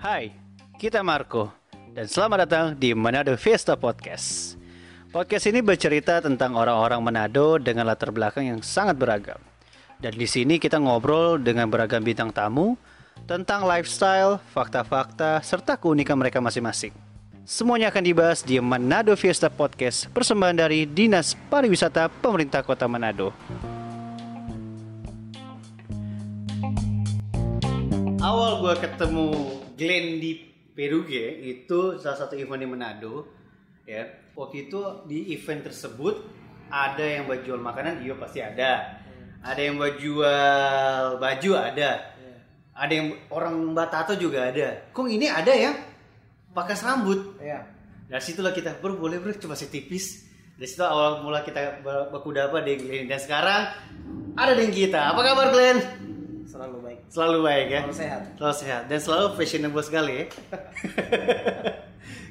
Hai, kita Marco dan selamat datang di Manado Fiesta Podcast. Podcast ini bercerita tentang orang-orang Manado dengan latar belakang yang sangat beragam. Dan di sini kita ngobrol dengan beragam bintang tamu tentang lifestyle, fakta-fakta, serta keunikan mereka masing-masing. Semuanya akan dibahas di Manado Fiesta Podcast, persembahan dari Dinas Pariwisata Pemerintah Kota Manado. Awal gue ketemu Glenn di Peruge itu salah satu event di Manado ya. Waktu itu di event tersebut ada yang buat jual makanan iya pasti ada. Ada yang buat jual baju ada. Ada yang orang Batato juga ada. Kok ini ada ya? Pakas rambut Iya. dari situlah kita bro boleh bro coba sih tipis dari situ awal mula kita ber- baku dapat di Glenn. Dan sekarang ada dengan kita. Apa kabar Glenn Selalu baik. selalu baik ya Selalu sehat. Selalu sehat dan selalu fashionable sekali ya.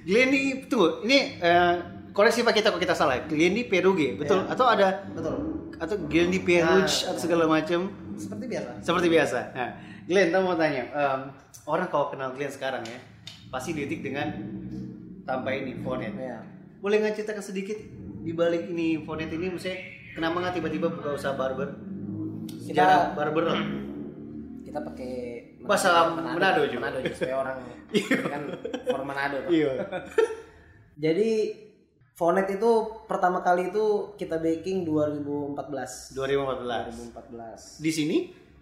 Glenn ini tunggu, ini eh, koreksi pak kita kalau kita salah. Glenn ini Peruge, betul? Ya. Atau ada Betul. atau Glenn di Peruge Nah, atau segala macam Seperti biasa. seperti biasa. Nah, Glenn, tahu mau tanya, em, orang kalau kenal Glenn sekarang ya, pasti didik dengan tanpa ini fonet. Iya. Boleh nggak ceritakan sedikit di balik ini fonet ini, maksudnya kenapa nggak tiba-tiba buka usaha barber? Sejarah barber lah. Kita pakai Bahasa Manado juga. Manado juga supaya orang kan for Manado. Iya. Jadi Fonet itu pertama kali itu kita baking 2014. 2014. 2014. Di sini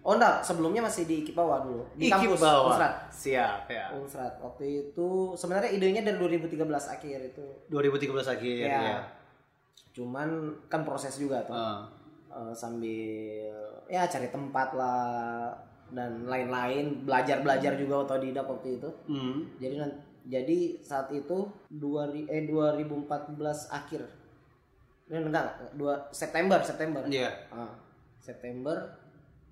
Oh enggak, sebelumnya masih di Kipawa dulu. Di kampus bawah. Unsrat. Siap ya. Unsrat. Waktu itu sebenarnya idenya dari 2013 akhir itu. 2013 akhir Ya. ya. Cuman kan proses juga tuh. Ah. Eh, sambil ya cari tempat lah dan lain-lain belajar-belajar juga otodidak waktu itu Hmm. jadi jadi saat itu 2000 eh 2014 akhir eh, enggak dua September September Iya. Ah, September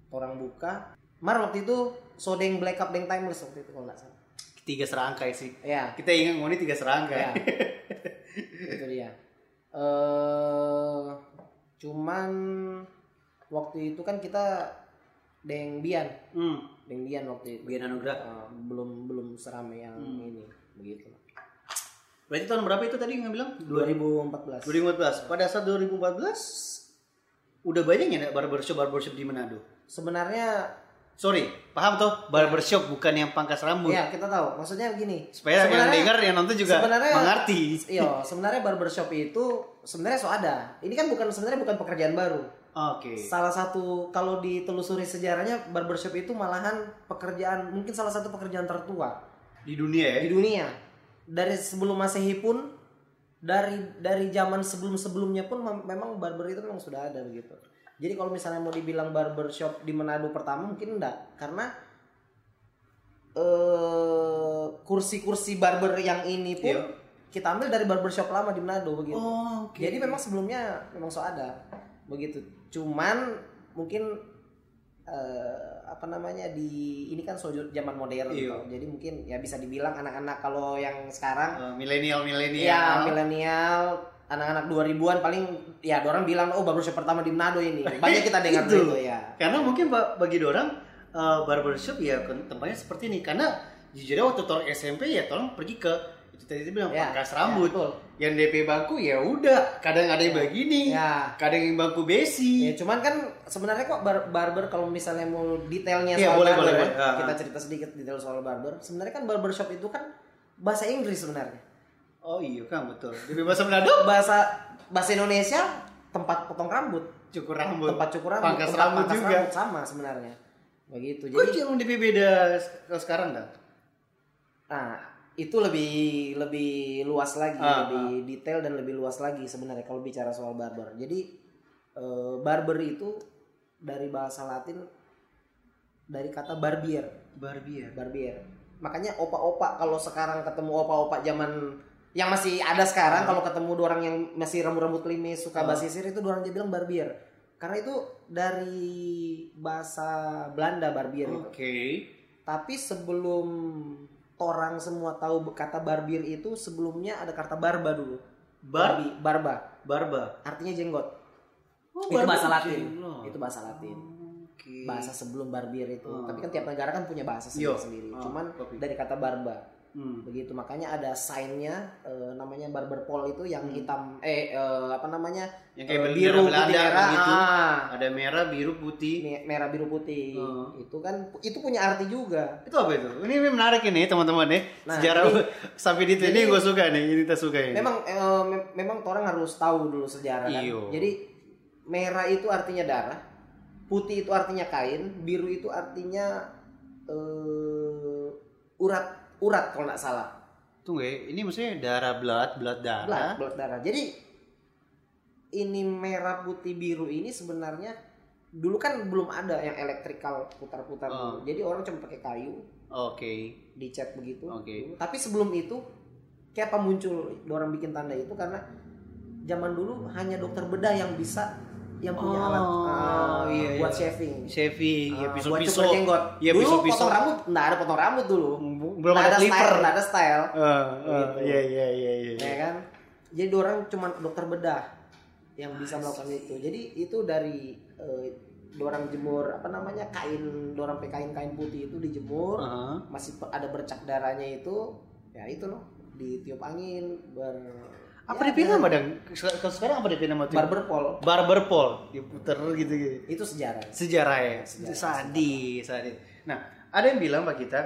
orang buka Mar waktu itu Sodeng Black Up Deng Timeless waktu itu kalau nggak salah Tiga serangkai sih. ya Kita ingat ngomongin tiga serangkai. ya itu dia eh cuman waktu itu kan kita Deng Bian Hmm. Deng Bian waktu itu Bian Anugrah. Ah, belum belum seramai yang ini begitu Berarti tahun berapa itu tadi nggak bilang? 2014 2014. Pada saat 2014 udah banyak ya barbershop barbershop di Manado. sebenarnya Sorry, paham tuh? Barbershop bukan yang pangkas rambut. ya kita tahu maksudnya gini Supaya yang dengar yang nonton juga sebenarnya- mengerti. iya sebenarnya barbershop itu sebenarnya so ada ini kan bukan sebenarnya bukan pekerjaan baru Oke. salah satu kalau ditelusuri sejarahnya barbershop itu malahan pekerjaan mungkin salah satu pekerjaan tertua Di dunia ya. di dunia dari sebelum masehi pun dari dari zaman sebelum sebelumnya pun mem- memang barber itu memang sudah ada begitu jadi kalau misalnya mau dibilang barbershop di Manado pertama mungkin enggak karena eh kursi-kursi barber yang ini pun Iya. kita ambil dari barbershop lama di Manado begitu Oh, oke. jadi memang sebelumnya memang so ada begitu. Cuman mungkin eh, apa namanya di ini kan so zaman modern Iya. gitu. Jadi mungkin ya bisa dibilang anak-anak kalau yang sekarang Eh, milenial milenial. ya milenial anak-anak 2000-an paling ya orang bilang oh barbershop pertama di Manado ini. Banyak kita dengar Itu. itu ya. Karena mungkin ba- bagi orang eh, barbershop ya tempatnya seperti ini. Karena jujurnya waktu tolong SMP ya tolong pergi ke itu tadi bilang Ya, pangkas ya, rambut. betul. yang DP bangku ya udah. Kadang ada yang begini, Ya. kadang yang bangku besi. Ya, cuman kan sebenarnya kok bar- barber kalau misalnya mau detailnya Iya, soal boleh, barber, boleh, boleh. Kita cerita sedikit detail soal barber. Sebenarnya kan barbershop itu kan bahasa Inggris sebenarnya. Oh iya kan betul. DP bahasa Manado bahasa bahasa Indonesia tempat potong rambut, cukur rambut. tempat cukur rambut, Pangkas tempat rambut pangkas juga. rambut sama sebenarnya. Begitu. Kok Jadi yang DP beda kalau sekarang dah? nah, itu lebih lebih luas lagi, Ah, lebih detail dan lebih luas lagi sebenarnya kalau bicara soal barber. Jadi eh, barber itu dari bahasa Latin dari kata barbier, Barbier. barbier. Makanya opa-opa kalau sekarang ketemu opa-opa zaman yang masih ada sekarang kalau ketemu dua orang yang masih rambut-rambut limis suka basisir itu dua orang dia bilang barbier. Karena itu dari bahasa Belanda barbier itu. Oke. Tapi sebelum orang semua tahu kata barbier itu sebelumnya ada kata barba dulu. Bar Barbi, barba. barba. Artinya jenggot. Oh, itu barba bahasa Latin. jenglot. Itu bahasa Latin. Oke. bahasa sebelum barbir itu. Hmm. Tapi kan tiap negara kan punya bahasa Yo. sendiri-sendiri. Ah, Cuman kopi. dari kata barba Hmm. begitu makanya ada sign-nya eh, namanya barber pole itu yang Hmm. hitam eh eh, apa namanya Yang kayak bendera biru Belanda putih merah gitu. ah. Ada merah, biru, putih. Me- merah biru putih Hmm. itu kan itu punya arti juga Itu apa itu? Ini menarik ini teman-teman ya. Nah, Sejarah jadi- sampai di ini gue suka nih. Ini kita suka ini. memang eh, mem- memang orang harus tahu dulu sejarah kan Iyo. jadi merah itu artinya darah putih itu artinya kain biru itu artinya eh, urat urat kalau nggak salah Tunggu ya, ini maksudnya darah blood, blood darah. blood, blood darah. Jadi ini merah putih biru ini sebenarnya dulu kan belum ada yang elektrikal putar-putar Oh. dulu. Jadi orang cuma pakai kayu Oke. dicat begitu. Oke. Dulu. Tapi sebelum itu kayak apa muncul orang bikin tanda itu karena zaman dulu hanya dokter bedah yang bisa yang punya Oh, alat ah, iya, buat iya. shaving. Shaving, ya Ah, buat pisau-pisau. cukur jenggot. Iya, dulu pisau-pisau. potong rambut, nggak ada potong rambut dulu. Belum ada style, clipper. nggak ada style. Ah, ah, Gitu. Iya, iya, iya, iya. ya kan jadi orang cuma dokter bedah yang bisa melakukan itu jadi itu dari eh, dorang jemur apa namanya kain dorang pakai kain kain putih itu dijemur Aha. masih pe- ada bercak darahnya itu ya itu loh ditiup angin ber Apa ya, dipilih madang? Kalau sekarang apa dipilih nama tuh? barber pole Barber pole, diputer gitu gitu. itu sejarah Sejarah ya, Sejarah. sadis, sadis. Nah, ada yang bilang pak kita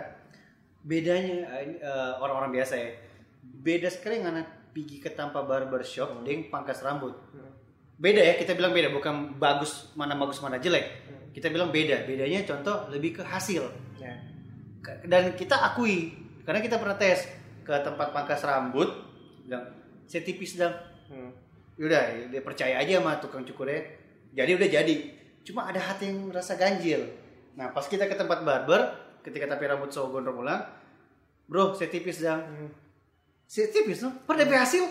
bedanya eh, orang-orang biasa ya, beda sekali anak pergi ke tanpa barber shop dengan pangkas rambut. Hmm. Beda ya, kita bilang beda, bukan bagus mana bagus mana jelek. Hmm. Kita bilang beda, bedanya contoh lebih ke hasil. ya Ke- Dan kita akui, karena kita pernah tes ke tempat pangkas rambut, bilang saya tipis dong. Hmm. Yaudah, dia percaya aja sama tukang cukurnya. Jadi udah jadi. Cuma ada hati yang merasa ganjil. Nah, pas kita ke tempat barber, ketika tapi rambut so gondrong ulang, bro, saya tipis dong. Hmm. Saya tipis tuh, pada dapat hasil.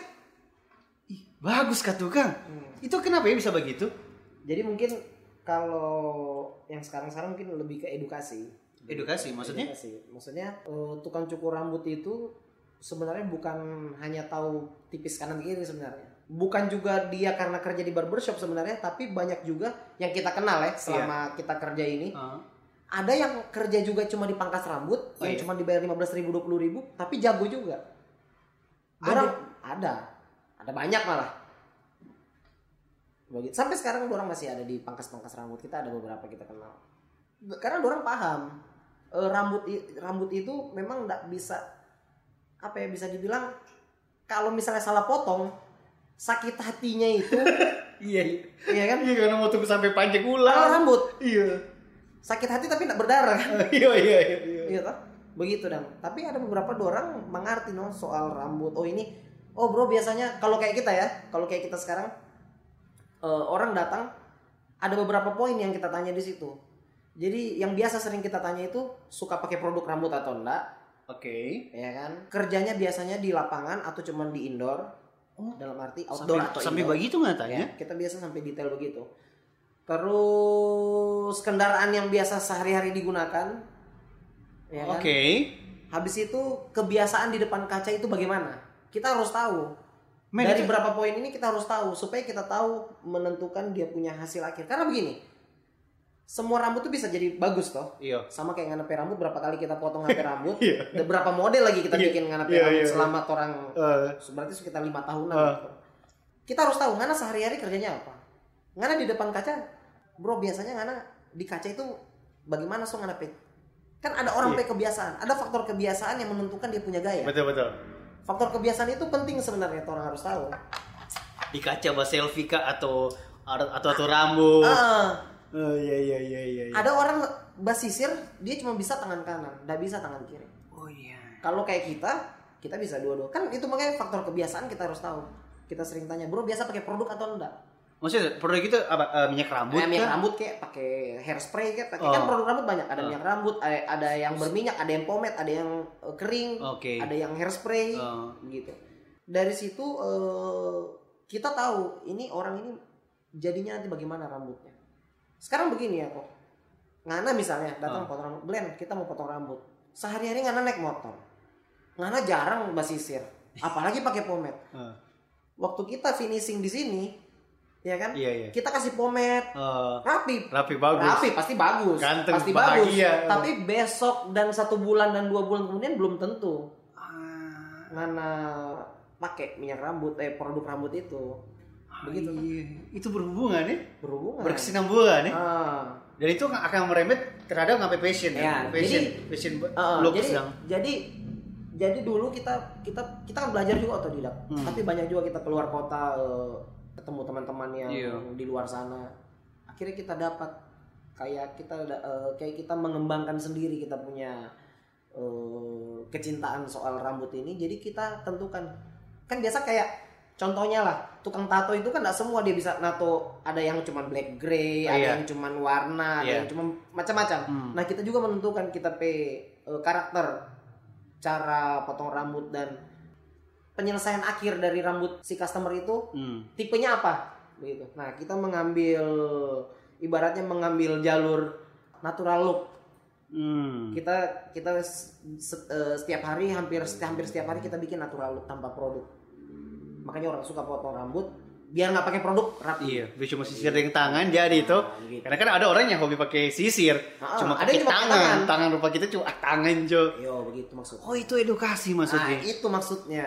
Ih, bagus kah tukang? Hmm. Itu kenapa ya bisa begitu? jadi mungkin kalau yang sekarang-sekarang mungkin lebih ke edukasi Edukasi, maksudnya? Edukasi. Maksudnya eh, tukang cukur rambut itu sebenarnya bukan hanya tahu tipis kanan kiri sebenarnya. Bukan juga dia karena kerja di barbershop sebenarnya, tapi banyak juga yang kita kenal ya selama kita kerja ini. Ah, Ada yang kerja juga cuma di pangkas rambut, Oh, yang iya? cuma dibayar 15 ribu, 20 ribu, tapi jago juga. Orang ada, ada banyak malah. Sampai sekarang orang masih ada di pangkas-pangkas rambut kita ada beberapa kita kenal. Karena orang paham eh, rambut rambut itu memang nggak bisa apa ya bisa dibilang kalau misalnya salah potong sakit hatinya itu iya, iya. ya kan Iya, karena mau tunggu sampai panjang ulang. rambut Iya. Sakit hati tapi nggak berdarah Iya, iya, iya. iya. Iya toh? Begitu dan tapi ada beberapa orang mengerti no soal rambut. Oh ini oh bro biasanya kalau kayak kita ya, kalau kayak kita sekarang eh, orang datang ada beberapa poin yang kita tanya di situ. Jadi yang biasa sering kita tanya itu suka pakai produk rambut atau enggak, Oke. ya kan? Kerjanya biasanya di lapangan atau cuman di indoor. Oh, dalam arti outdoor Sampai, atau sampai indoor. begitu nggak Ya, tanya? kita biasa sampai detail begitu. Terus kendaraan yang biasa sehari-hari digunakan. Ya kan? Oke. Habis itu kebiasaan di depan kaca itu bagaimana? Kita harus tahu. Men, Dari itu- berapa poin ini kita harus tahu supaya kita tahu menentukan dia punya hasil akhir. Karena begini, semua rambut tuh bisa jadi bagus toh. Iya. Sama kayak nganepe rambut berapa kali kita potong nganepe rambut, Iya. berapa model lagi kita Iya. bikin nganepe Iya, rambut iya, iya. selama orang Eh, berarti sekitar lima tahunan. Ah. gitu. Kita harus tahu Ngana sehari-hari kerjanya apa. Ngana di depan kaca, bro biasanya Ngana di kaca itu bagaimana so Ngana pe? Kan ada orang Iya. pe kebiasaan, ada faktor kebiasaan yang menentukan dia punya gaya. betul betul. Faktor kebiasaan itu penting sebenarnya orang harus tahu. Di kaca bahas selfie kah atau atau atau rambut. Ah, Oh iya iya iya iya. iya. ada orang basisir dia cuma bisa tangan kanan, nggak bisa tangan kiri. Oh iya. Kalau kayak kita, kita bisa dua-dua. Kan itu makanya faktor kebiasaan kita harus tahu. Kita sering tanya, bro biasa pakai produk atau enggak? Maksudnya produk itu apa eh, minyak rambut Kayak minyak kah? rambut kayak pakai hairspray kayak pakai Oh. kan produk rambut banyak ada Oh. minyak rambut ada, ada yang berminyak ada yang pomade ada yang eh, kering Oke. ada yang hairspray Oh. gitu dari situ eh, kita tahu ini orang ini jadinya nanti bagaimana rambutnya sekarang begini ya kok Ngana misalnya datang Oh. potong rambut blend kita mau potong rambut sehari-hari Ngana naik motor Ngana jarang basisir apalagi pakai pomade Eh. waktu kita finishing di sini ya kan? Iya, iya. Kita kasih pomade, Eh, rapi, rapi bagus. rapi pasti bagus, Ganteng, pasti bagus. bahagia. Tapi besok dan satu bulan dan dua bulan kemudian belum tentu Ah, mana pakai minyak rambut, eh produk rambut itu begitu iya. Itu berhubungan ya? berhubungan. Berkesinambungan ya? Ah. Dan itu akan merembet terhadap ngapain passion Ya, ya? Passion, jadi- passion Uh, jadi sedang. jadi jadi dulu kita kita kita kan belajar juga otodidak Hmm. tapi banyak juga kita keluar kota eh, ketemu teman-teman yang Iya. di luar sana akhirnya kita dapat kayak kita eh, kayak kita mengembangkan sendiri kita punya eh, kecintaan soal rambut ini jadi kita tentukan kan biasa kayak contohnya lah tukang tato itu kan tidak semua dia bisa nato ada yang cuma black gray ada Iya. yang cuma warna ada Iya. yang cuma macam-macam Hmm. Nah kita juga menentukan kita pe eh, karakter, cara potong rambut dan penyelesaian akhir dari rambut si customer itu Hmm. tipenya apa, begitu. Nah kita mengambil ibaratnya mengambil jalur natural look. Hmm. Kita kita eh, setiap hari hampir hampir setiap hari kita bikin natural look tanpa produk. Makanya orang suka potong rambut biar nggak pakai produk rapi. Iya, dia cuma sisir dengan tangan jadi itu. Nah, gitu. Karena kan ada orang yang hobi pakai sisir, Ah, cuma ada pakai cuma tangan. tangan. tangan. rupa kita cuma ah, tangan jo. Yo begitu maksudnya. Oh itu edukasi maksudnya. Nah, itu maksudnya.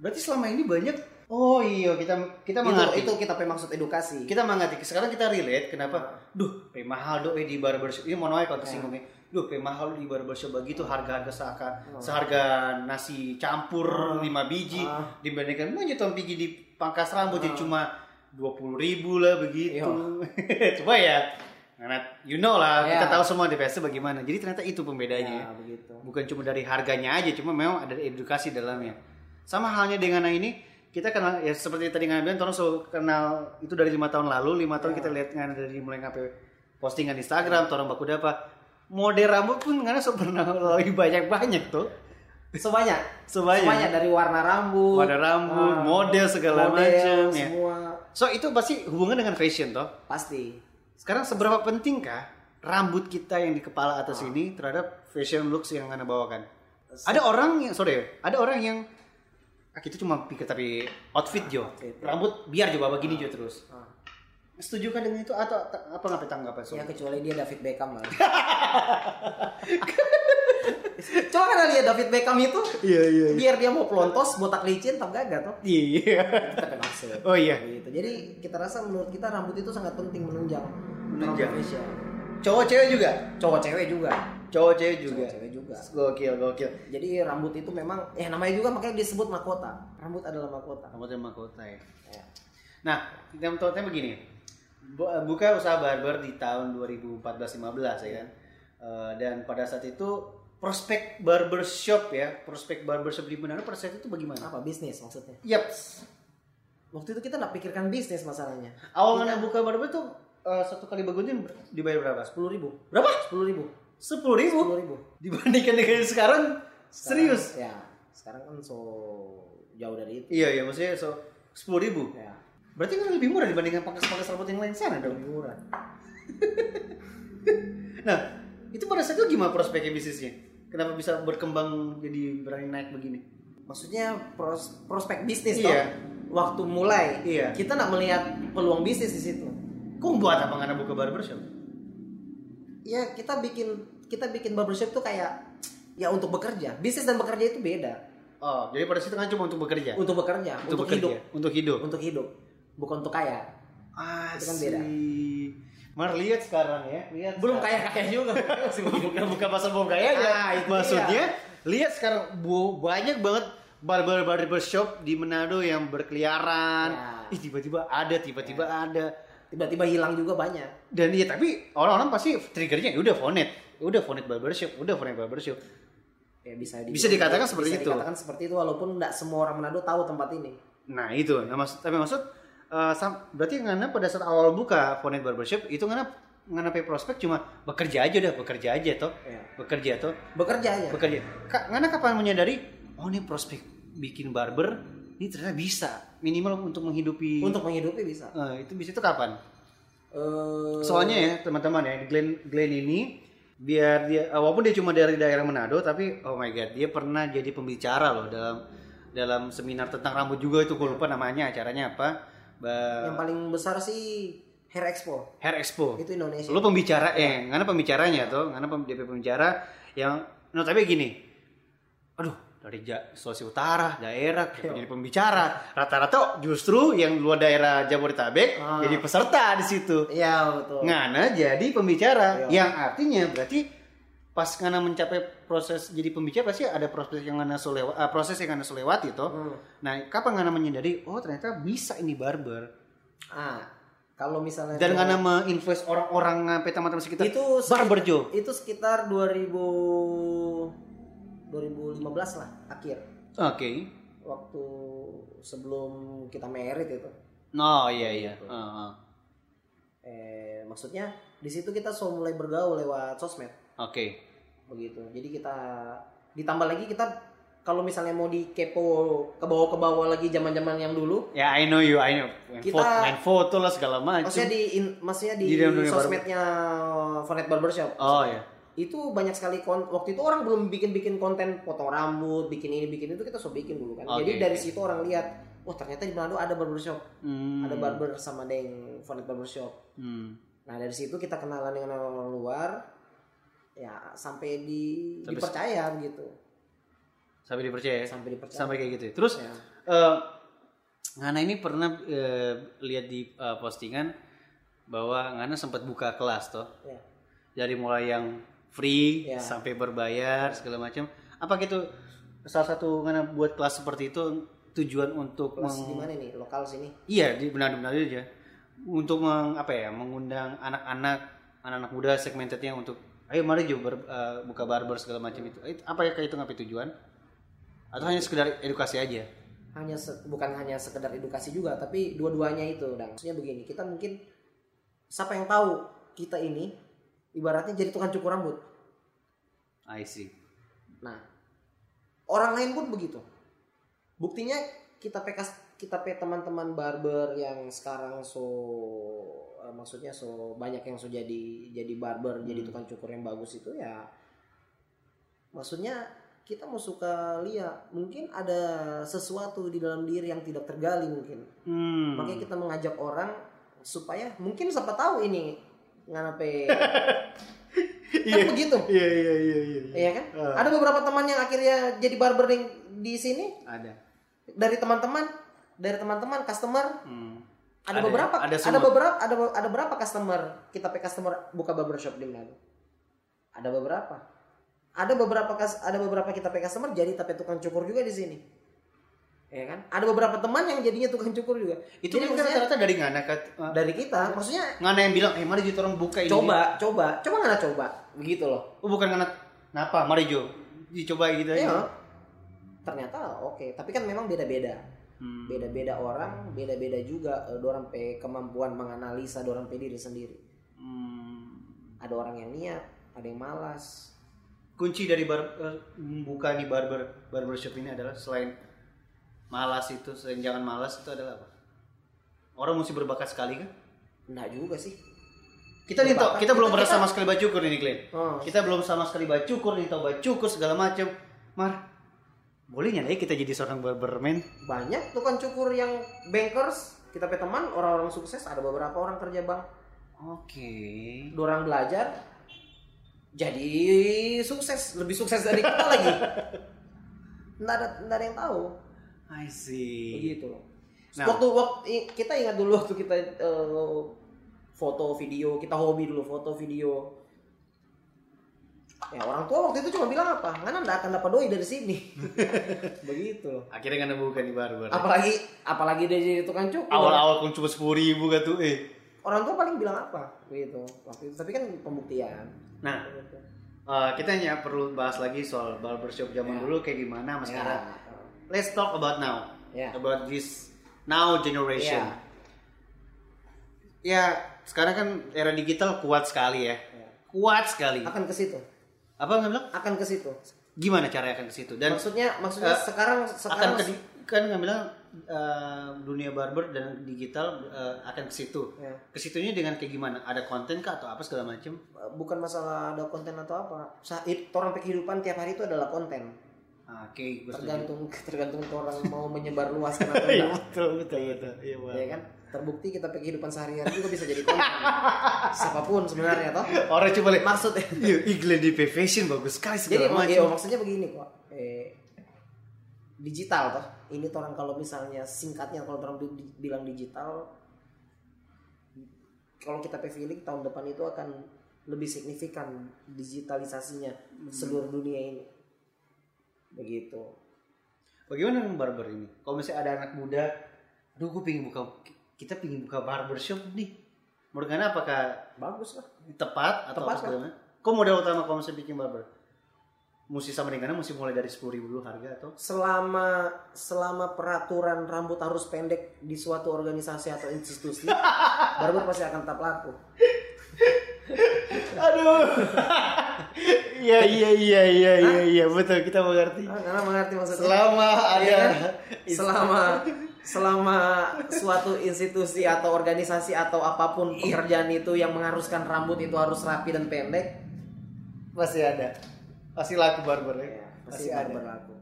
Berarti selama ini banyak. Oh iya kita kita Itu, mengerti. itu kita pe maksud edukasi. Kita mengerti. Sekarang kita relate kenapa? Duh, pe mahal do eh, di barbershop. Ini mau kalau tersinggung ya. Duh, pe mahal di barbershop begitu harga-harga seakan seharga nasi campur 5 biji Ah. dibandingkan mau nyetor pergi di pangkas rambut yang cuma 20 ribu lah begitu. Coba ya. Karena you know lah, kita Iya. tahu semua DPS bagaimana. Jadi ternyata itu pembedanya. Ya, begitu. Bukan cuma dari harganya aja, cuma memang ada edukasi dalamnya. Sama halnya dengan yang ini, kita kenal ya seperti tadi nggak bilang, Tono so kenal itu dari lima tahun lalu, lima tahun kita lihat nggak dari mulai ngapain postingan di Instagram, Torong Baku apa model rambut pun karena so pernah lebih banyak banyak tuh. Sebanyak. Sebanyak. dari warna rambut. Warna rambut, ah, model segala macam, ya. Semua So itu pasti hubungan dengan fashion toh. pasti. Sekarang seberapa pentingkah rambut kita yang di kepala atas ini terhadap fashion looks yang anda bawakan? Ada orang yang sorry, ada orang yang kita cuma pikir tapi outfit Jo, Outfit. rambut biar coba begini Jo terus. Ah. Setuju kan dengan itu atau ta- apa nggak tanggapan so? Ya kecuali dia David Beckham lah. Coba kan lihat David Beckham itu Iya iya. biar dia mau pelontos botak licin tak gagah tuh. Iya. Kita. Oh iya. Gitu. Jadi kita rasa menurut kita rambut itu sangat penting menunjang. Menunjang. Indonesia. Cowok cewek juga. Cowok cewek juga. Cowok cewek juga. Cowok cewek juga. Gokil gokil. Jadi rambut itu memang ya namanya juga makanya disebut mahkota. Rambut adalah mahkota. Rambut dan mahkota ya. Ya. Nah, yang tanya begini. Bu- Buka usaha barber di tahun 2014-15 ya kan. Eh, dan pada saat itu prospek barbershop ya, prospek barbershop di Manado pada saat itu bagaimana? Apa bisnis maksudnya? Yap. Waktu itu kita nggak pikirkan bisnis masalahnya. Awal mana buka barber tuh eh, satu kali bagunin ber- dibayar berapa? Sepuluh ribu. Berapa? Sepuluh ribu. Sepuluh ribu. Sepuluh ribu. Dibandingkan dengan sekarang, serius? Ya. Sekarang kan so jauh dari itu. Iya iya maksudnya so sepuluh ribu. Ya. Berarti kan lebih murah dibandingkan pangkas-pangkas rambut yang lain sana dong. Lebih murah. Nah, itu pada saat itu gimana prospeknya bisnisnya? Kenapa bisa berkembang jadi berani naik begini? Maksudnya pros- prospek bisnis Iya. toh. Waktu mulai. Iya. Kita nak melihat peluang bisnis di situ. Kok buat apa nggak buka barbershop? Ya kita bikin kita bikin barbershop tuh kayak ya untuk bekerja. Bisnis dan bekerja itu beda. Oh, jadi pada situ kan cuma untuk bekerja. Untuk bekerja, untuk, bekerja. hidup, Untuk hidup. untuk hidup, bukan untuk kaya. Ah, Itu kan beda. Mar lihat sekarang ya, lihat. Belum kaya kaya juga. Bukan bukan pasal belum kaya aja. Ah, itu Maksudnya lihat sekarang bu, banyak banget barber barbershop di Manado yang berkeliaran. Ya. Ih tiba-tiba ada, tiba-tiba ada. Tiba-tiba hilang juga banyak. Dan iya tapi orang-orang pasti triggernya ya udah Fonet, udah Fonet barbershop, udah Fonet barbershop. Ya bisa Bisa dikatakan seperti bisa itu. dikatakan seperti itu walaupun tidak semua orang Manado tahu tempat ini. Nah itu, nah, maksud, tapi maksud eh, sam- berarti ngana pada saat awal buka Fonet barbershop itu ngana ngana pay prospek cuma bekerja aja dah, bekerja aja toh, Ya. bekerja toh, Bekerja aja. bekerja. Ngana kapan menyadari oh ini prospek bikin barber ini ternyata bisa minimal untuk menghidupi Untuk menghidupi bisa. Eh, itu bisa itu kapan? Eh, Soalnya ya teman-teman ya Glenn Glenn ini biar dia eh, walaupun dia cuma dari daerah Manado tapi oh my god dia pernah jadi pembicara loh dalam dalam seminar tentang rambut juga itu gue lupa namanya acaranya apa Ba- Yang paling besar sih Hair Expo. Hair Expo. Itu Indonesia. Lu pembicara eh karena pembicaranya tuh, karena pem, DP pembicara yang no tapi gini. Aduh, dari Sulawesi Utara, daerah Iya. jadi pembicara. Rata-rata justru yang luar daerah Jabodetabek Ah. jadi peserta di situ. Iya betul. Ngana jadi pembicara Iya. yang artinya berarti pas Ngana mencapai proses jadi pembicara pasti ada proses yang Ngana sulewa, ah, proses yang Ngana sulewati toh. Hmm. Nah, kapan Ngana menyadari oh ternyata bisa ini barber Ah, kalau misalnya dan dari- Ngana menginfluence orang-orang ngapain teman-teman sekitar itu barber Jo. Itu sekitar 2000 2015 lah akhir Oke. waktu sebelum kita merit itu. Oh iya iya. Ah, ah. Eh maksudnya di situ kita so mulai bergaul lewat sosmed Oke. begitu. Jadi kita ditambah lagi kita kalau misalnya mau dikepo ke bawah ke bawah lagi zaman-zaman yang dulu, Ya I know you, I know. Main, Kita- foto, main foto lah segala macam. maksudnya di in- maksudnya di, Di sosmednya Fonet Barbershop. Oh iya. Itu banyak sekali kon- waktu itu orang belum bikin-bikin konten potong rambut, bikin ini bikin itu kita so bikin dulu kan. Oke, Jadi dari situ orang lihat, oh ternyata di Manado ada barbershop, Hmm. ada barber sama deng Fonet Barbershop. Hmm. Nah dari situ kita kenalan dengan orang luar, ya sampai di Sampai- dipercaya gitu, Sampai dipercaya. sampai dipercaya. Sampai kayak gitu. ya. Terus Ya. eh Ngana ini pernah eh, lihat di eh, postingan bahwa Ngana sempat buka kelas toh. Ya. Dari mulai yang free Ya. sampai berbayar segala macam. Apa gitu salah satu Ngana buat kelas seperti itu tujuan untuk Kelas meng- di mana nih? Lokal sini. Iya, di benar-benar aja. Untuk meng, apa ya, mengundang anak-anak anak-anak muda segmentednya untuk ayo mari juga ber- eh, buka barber segala macam itu. Apa ya itu ngapain tujuan? Atau hanya sekedar edukasi aja? Hanya se- bukan hanya sekedar edukasi juga, tapi dua-duanya itu. Dan maksudnya begini, kita mungkin siapa yang tahu kita ini ibaratnya jadi tukang cukur rambut. I see. Nah, orang lain pun begitu. Buktinya kita pekas kita pe teman-teman barber yang sekarang so eh, maksudnya so banyak yang so jadi jadi barber jadi tukang cukur yang bagus itu ya maksudnya kita mau suka lihat mungkin ada sesuatu di dalam diri yang tidak tergali mungkin Hmm. makanya kita mengajak orang supaya mungkin siapa tahu ini nganape kan begitu Iya iya iya iya. Iya kan? Ah. Ada beberapa teman yang akhirnya jadi barber di, sini Ada. dari teman-teman, dari teman-teman customer. Hmm. Ada, Ada beberapa, ya? Ada ada, semua. beberapa, ada ada berapa customer kita pe customer buka barbershop di Manado? Ada beberapa. Ada beberapa kas- ada beberapa kita pe customer jadi tapi tukang cukur juga di sini. Ya kan? Ada beberapa teman yang jadinya tukang cukur juga. Itu Jadi kan maksudnya rata-rata dari Ngana kat. eh, dari kita, maksudnya Ngana yang bilang, eh mari kita orang buka ini. coba, coba, coba nggak coba, begitu loh. Oh bukan Ngana. Kenapa? Mari Jo. Dicoba gitu aja. Iya. Ternyata oke, tapi kan memang beda-beda. Hmm. Beda-beda orang, beda-beda juga eh, dorang pe kemampuan menganalisa dorang pe diri sendiri. Hmm. Ada orang yang niat, ada yang malas. kunci dari bar eh, membuka nih barber barbershop ini adalah selain malas itu jangan malas itu adalah apa orang mesti berbakat sekali kan Enggak juga sih. kita nih tau kita belum pernah sama sekali bacukur ini Glenn Oh. kita belum sama sekali bacukur nih tau bacukur segala macam mar boleh nggak ya kita jadi seorang barberman Banyak tukang cukur yang bankers, kita pe teman orang-orang sukses, ada beberapa orang kerja bank. oke Dorang belajar jadi sukses, lebih sukses dari kita lagi. Nggak ada, nggak ada yang tahu. I see begitu loh. Nah. Waktu waktu kita ingat dulu waktu kita eh, foto video, kita hobi dulu foto video. Ya orang tua waktu itu cuma bilang apa? Ngana nggak akan dapat doi dari sini. begitu loh. akhirnya kan buka nih barber Apalagi apalagi dia jadi tukang cukur. awal-awal pun cuma sepuluh ribu kan tuh eh Orang tua paling bilang apa? Gitu. Waktu itu tapi kan pembuktian. nah eh, kita hanya perlu bahas lagi soal barbershop zaman Ya. dulu kayak gimana mas Ya. sekarang let's talk about now Ya. about this now generation ya sekarang kan era digital kuat sekali ya Ya. kuat sekali Akan ke situ. apa nggak bilang Akan ke situ. gimana caranya akan ke situ dan maksudnya maksudnya eh, sekarang akan sekarang ke kan nggak bilang eh, dunia barber dan digital eh, akan ke situ Ya. ke situnya dengan kayak gimana ada konten kah atau apa segala macam bukan masalah ada konten atau apa. Saat orang kehidupan tiap hari itu adalah konten. Ah, oke gue setuju. Tergantung tergantung orang mau menyebar luaskan atau Iya enggak. betul betul betul iya. Ya kan? terbukti kita pakai kehidupan sehari-hari juga bisa jadi konten siapa pun sebenarnya toh Orang coba lihat. maksudnya Iya, iklan di fashion bagus sekali jadi segala iya, macam. maksudnya begini kok eh, digital toh ini tuh orang kalau misalnya singkatnya kalau orang bilang digital kalau kita feeling tahun depan itu akan lebih signifikan digitalisasinya seluruh dunia ini begitu Bagaimana dengan barber ini? Kalau misalnya ada anak muda, aduh gue pengen buka, kita pengen buka barbershop nih. Menurut kalian apakah bagus lah tepat atau Tepat apa macam? Kok modal utama kalau misalnya bikin barber? Mesti sama dengan mesti mulai dari sepuluh ribu dulu harga atau? selama selama peraturan rambut harus pendek di suatu organisasi atau institusi barber pasti akan tetap laku Aduh. Iya iya iya iya iya iya betul kita mengerti. Ah, karena mengerti maksudnya Selama ada Iya kan? selama selama suatu institusi atau organisasi atau apa pun pekerjaan itu yang mengharuskan rambut itu harus rapi dan pendek pasti ada. Pasti laku barber ya. ya, Pasti pasti ada. barber laku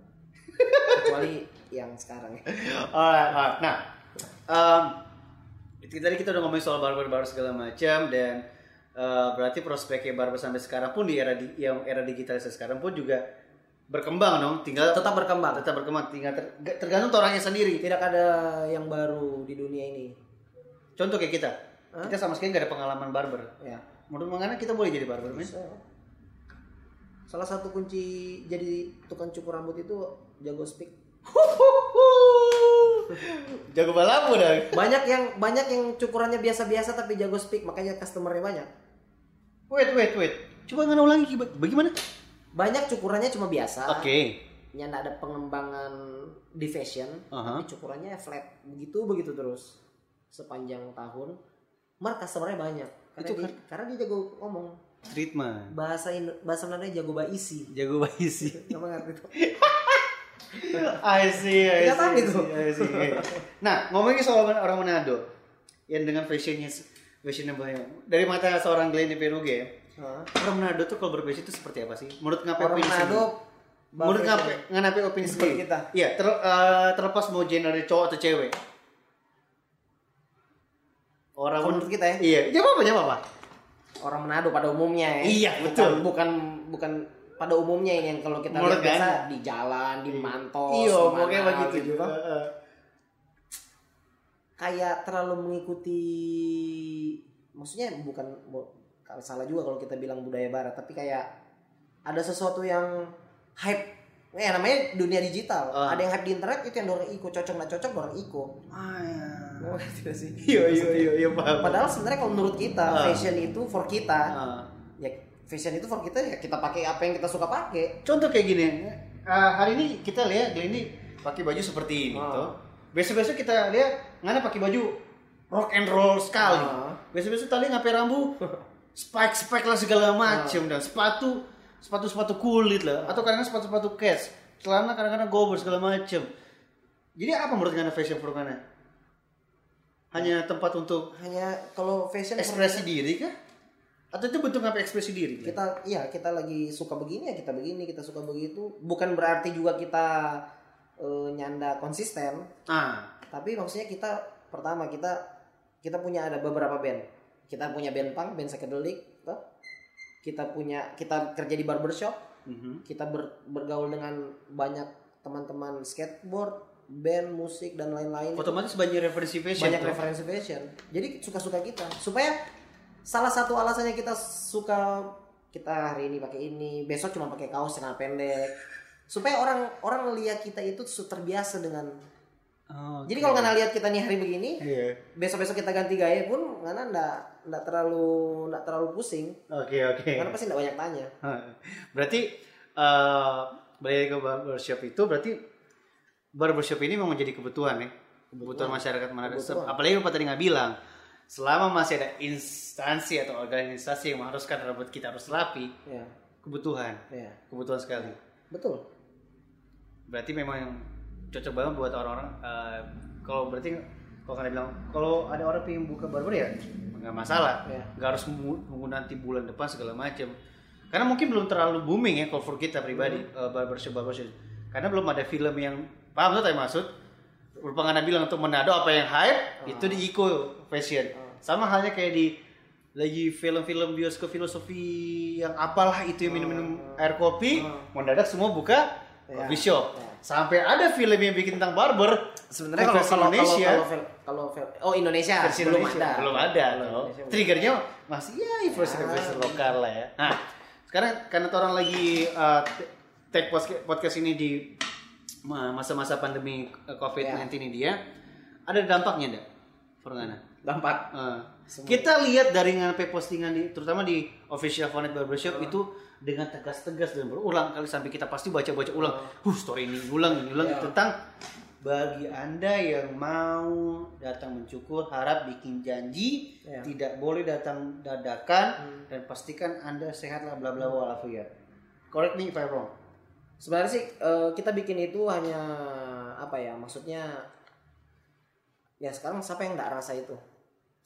kecuali yang sekarang ya Alright, alright. Nah, um, tadi kita udah ngomongin soal barber-barber segala macam dan uh, berarti prospeknya barber sampai sekarang pun di era di, yang era digitalisasi sekarang pun juga berkembang dong. Tinggal tetap berkembang tetap berkembang. Tinggal ter- tergantung orangnya sendiri. tidak ada yang baru di dunia ini Contoh kayak kita, kita sama sekali nggak ada pengalaman barber. ya Menurut Mangana kita boleh jadi barber, men? Bisa. salah satu kunci jadi tukang cukur rambut itu jago speak Jago balamu dah. banyak yang banyak yang cukurannya biasa-biasa tapi jago speak makanya customernya banyak Wait, wait, wait. Coba nggak ulangi bagaimana? banyak cukurannya cuma biasa Oke. yang nggak ada pengembangan di fashion Aha. tapi cukurannya flat begitu begitu terus sepanjang tahun mar customernya banyak karena Itu dia, kan- karena dia jago ngomong Treatment. bahasa Indo- bahasa Belanda jago baisi Jago sih. nggak ngerti tuh I see, I see, I itu. see, I see. Nah, ngomongin soal orang Manado yang dengan fashionnya fashionnya banyak. Dari mata seorang Glenn Peruge ya, Hah? orang Manado tuh kalau berfashion itu seperti apa sih? Menurut ngapain orang opini Manado? Menurut ngapain ngapain opini Seperti sendiri? kita. Iya, ter- eh, terlepas mau gender cowok atau cewek. Orang menurut kita ya Iya, ya apa ya apa? orang Manado pada umumnya ya Iya, Bukan- betul. bukan bukan pada umumnya ini yang kalau kita lihat biasa Anda? di jalan di mantos Iya, di pokoknya begitu gitu juga. kan. Kayak terlalu mengikuti maksudnya bukan bu- kalau salah juga kalau kita bilang budaya barat tapi kayak ada sesuatu yang hype ya namanya dunia digital Ah. ada yang hype di internet itu yang orang ikut cocok nggak cocok orang ikut Ah, iya. Lo ngerti nggak sih Iya, iya, iya, iya, paham. padahal sebenarnya kalau menurut kita Ah. fashion itu for kita Ah. ya fashion itu for kita ya kita pakai apa yang kita suka pakai Contoh kayak gini, eh, hari ini kita lihat Glenn ini pakai baju seperti ini, toh. Besok-besok kita lihat Ngana pakai baju rock and roll sekali. Ah. Besok-besok tadi ngapain rambut spike spike lah segala macem dan sepatu sepatu sepatu kulit lah atau kadang sepatu sepatu cats celana kadang-kadang gober segala macem. Jadi apa menurut Ngana fashion for Ngana? Hanya tempat untuk hanya kalau fashion ekspresi diri kah? Atau itu bentuk apa ekspresi diri? Kita iya kita lagi suka begini ya kita begini kita suka begitu bukan berarti juga kita eh, nyanda konsisten Ah, tapi maksudnya kita pertama kita kita punya ada beberapa band kita punya band punk band psychedelic toh. kita punya kita kerja di barbershop mhm. kita ber- bergaul dengan banyak teman-teman skateboard band musik dan lain-lain otomatis banyak referensi fashion. banyak toh. referensi fashion jadi suka-suka kita supaya salah satu alasannya kita suka kita hari ini pakai ini besok cuma pakai kaos celana pendek supaya orang orang lihat kita itu terbiasa dengan Oh, jadi kalau nggak lihat kita nih hari begini Iya. besok besok kita ganti gaya pun karena ndak ndak terlalu ndak terlalu pusing Oke oke. karena pasti ndak banyak tanya Berarti eh balik ke barbershop itu berarti barbershop ini memang menjadi kebutuhan ya. Kebutuhan masyarakat mana Kebutuhan. Apalagi Bapak tadi nggak bilang selama masih ada instansi atau organisasi yang mengharuskan rambut kita harus rapi, ya kebutuhan, ya kebutuhan sekali. betul Berarti memang cocok banget buat orang-orang eh, kalau berarti kalau kalian bilang kalau ada orang pengen buka barber ya nggak masalah. Ya. nggak harus menunggu nanti bulan depan segala macam karena mungkin belum terlalu booming ya kalau for kita pribadi Hmm. eh, barbershop barbershop. Karena belum ada film yang paham tuh saya maksud? Rupangana bilang untuk Manado apa yang hype itu di Iko Fashion. Sama halnya kayak di lagi film-film bioskop filosofi yang apalah itu yang minum-minum air kopi, mendadak semua buka Ya. coffee shop. Ya. Sampai ada film yang bikin tentang barber. Sebenarnya kalau kalau kalau Indonesia, kalau kalau oh Indonesia versi belum Indonesia ada. belum ada. Belum. Triggernya masih ya influencer influencer lokal lah ya. Nah, sekarang karena orang lagi uh, take podcast podcast ini di ma- masa-masa pandemi uh, COVID-19 ini dia ada dampaknya enggak? Fernanda? Dampak. Uh, kita lihat dari ngapain postingan di terutama di official Fonet Barbershop itu dengan tegas-tegas dan berulang kali sampai kita pasti baca-baca ulang. Huh, story ini ulang ini ulang Ya. tentang bagi Anda yang mau datang mencukur harap bikin janji Ya. tidak boleh datang dadakan dan pastikan Anda sehat lah bla bla walafiat. Correct me if I'm wrong. Sebenarnya sih eh, kita bikin itu hanya apa ya? Maksudnya ya sekarang siapa yang nggak rasa itu?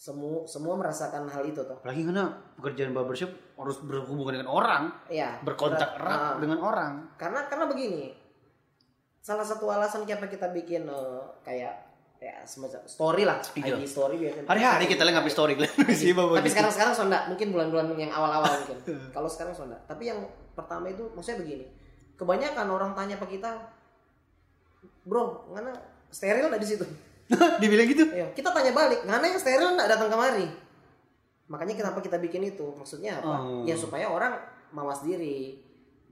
Semua semua merasakan hal itu toh. Apalagi karena pekerjaan barbershop harus berhubungan dengan orang, Iya. berkontak erat Ah. dengan orang. karena karena begini salah satu alasan kenapa kita bikin eh, kayak ya semacam story lah Iya. IG story biasanya Hari-hari kita lihat ngapain story sih Bapak tapi gitu. sekarang sekarang sonda mungkin bulan-bulan yang awal-awal mungkin kalau sekarang sonda tapi yang pertama itu maksudnya begini kebanyakan orang tanya ke kita bro mana steril nggak di situ dibilang gitu. Iya, kita tanya balik mana yang steril nggak datang kemari? Makanya kenapa kita bikin itu? Maksudnya apa? Oh. ya supaya orang mawas diri.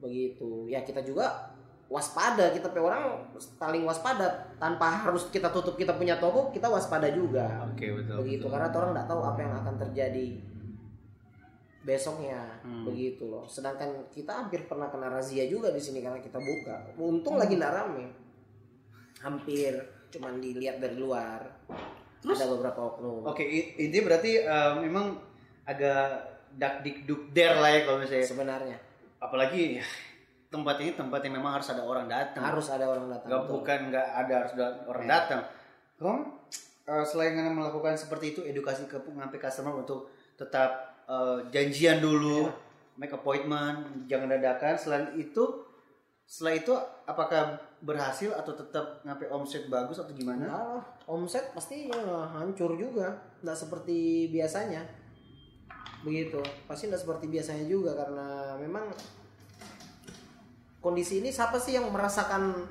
Begitu. Ya kita juga waspada. Kita pe orang saling waspada. Tanpa harus kita tutup kita punya toko kita waspada juga. Oke betul. begitu. karena orang nggak tahu apa yang akan terjadi besoknya. Hmm. begitu loh. Sedangkan kita hampir pernah kena razia juga di sini karena kita buka. Untung lagi nggak rame. Hampir cuman dilihat dari luar ada beberapa oknum Oke, i- ini berarti eh, memang agak dak dik duk der lah ya kalau misalnya. sebenarnya Apalagi ya, tempat ini tempat yang memang harus ada orang datang. harus ada orang datang betul. bukan nggak ada harus ada orang Ya. datang. Kamu eh, selain melakukan seperti itu edukasi ke ngampe customer untuk tetap eh, janjian dulu, Ya. make appointment, jangan dadakan. Selain itu setelah itu apakah berhasil atau tetap ngapain omset bagus atau gimana? Nah, omset pasti ya, hancur juga nggak seperti biasanya begitu pasti nggak seperti biasanya juga karena memang kondisi ini siapa sih yang merasakan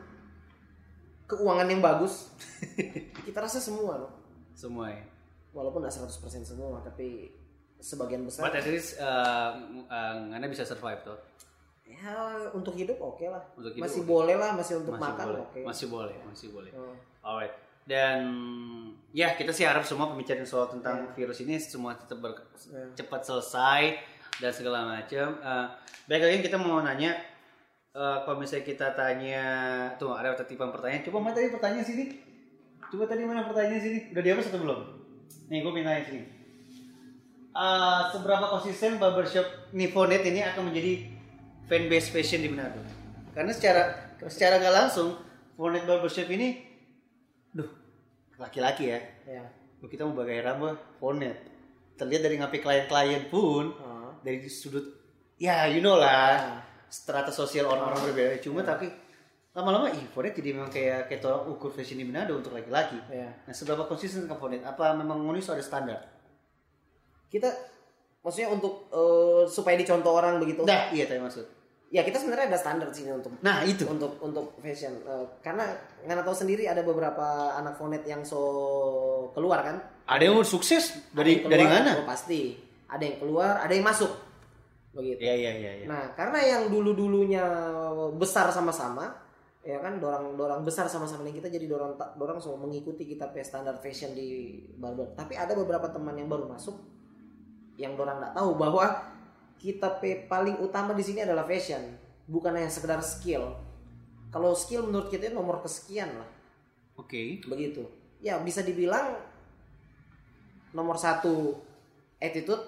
keuangan yang bagus kita rasa semua loh Semua ya. walaupun nggak 100% semua tapi sebagian besar But at least uh, uh, Anda bisa survive tuh. Ya untuk hidup oke lah Untuk hidup masih oke. boleh lah masih untuk Masih makan oke Masih boleh, masih boleh. Oh. Alright. Dan ya kita sih harap semua pembicaraan soal tentang virus ini semua tetap ber- Ya. cepat selesai dan segala macam. Uh, baik lagi kita mau nanya uh, kalau misalnya kita tanya tuh ada titipan pertanyaan. Coba mana tadi pertanyaan sini? Coba tadi mana pertanyaan sini? Udah dihapus atau belum? Nih gue minta sini. Uh, seberapa konsisten barbershop Nifonet ini akan menjadi fanbase fashion di Manado? Karena secara secara nggak langsung Fonet Barbershop ini, duh laki-laki ya. ya kita mau bagai rambut Fonet. Terlihat dari ngapain klien-klien pun Oh. dari sudut ya you know lah Ya. strata sosial orang-orang berbeda. Cuma tapi lama-lama ih Fonet jadi memang kayak kayak tolak ukur fashion di Manado untuk laki-laki. ya Nah seberapa konsisten ke Fonet? Apa memang Monis ada standar? kita maksudnya untuk eh, supaya dicontoh orang begitu Nah iya tadi maksud. Ya kita sebenarnya ada standar sini untuk Nah itu. untuk untuk fashion Eh, karena nggak tahu sendiri ada beberapa anak fonet yang so keluar kan Ada yang sukses dari yang dari keluar, mana? oh, pasti ada yang keluar ada yang masuk begitu Iya iya iya. iya. nah karena yang dulu dulunya besar sama-sama ya kan dorang dorang besar sama-sama nih kita jadi dorang dorang semua mengikuti kita pe standar fashion di barber tapi ada beberapa teman yang baru masuk yang dorang nggak tahu bahwa kita paling utama di sini adalah fashion bukan hanya sekedar skill kalau skill menurut kita itu nomor kesekian lah Oke. begitu ya bisa dibilang nomor satu attitude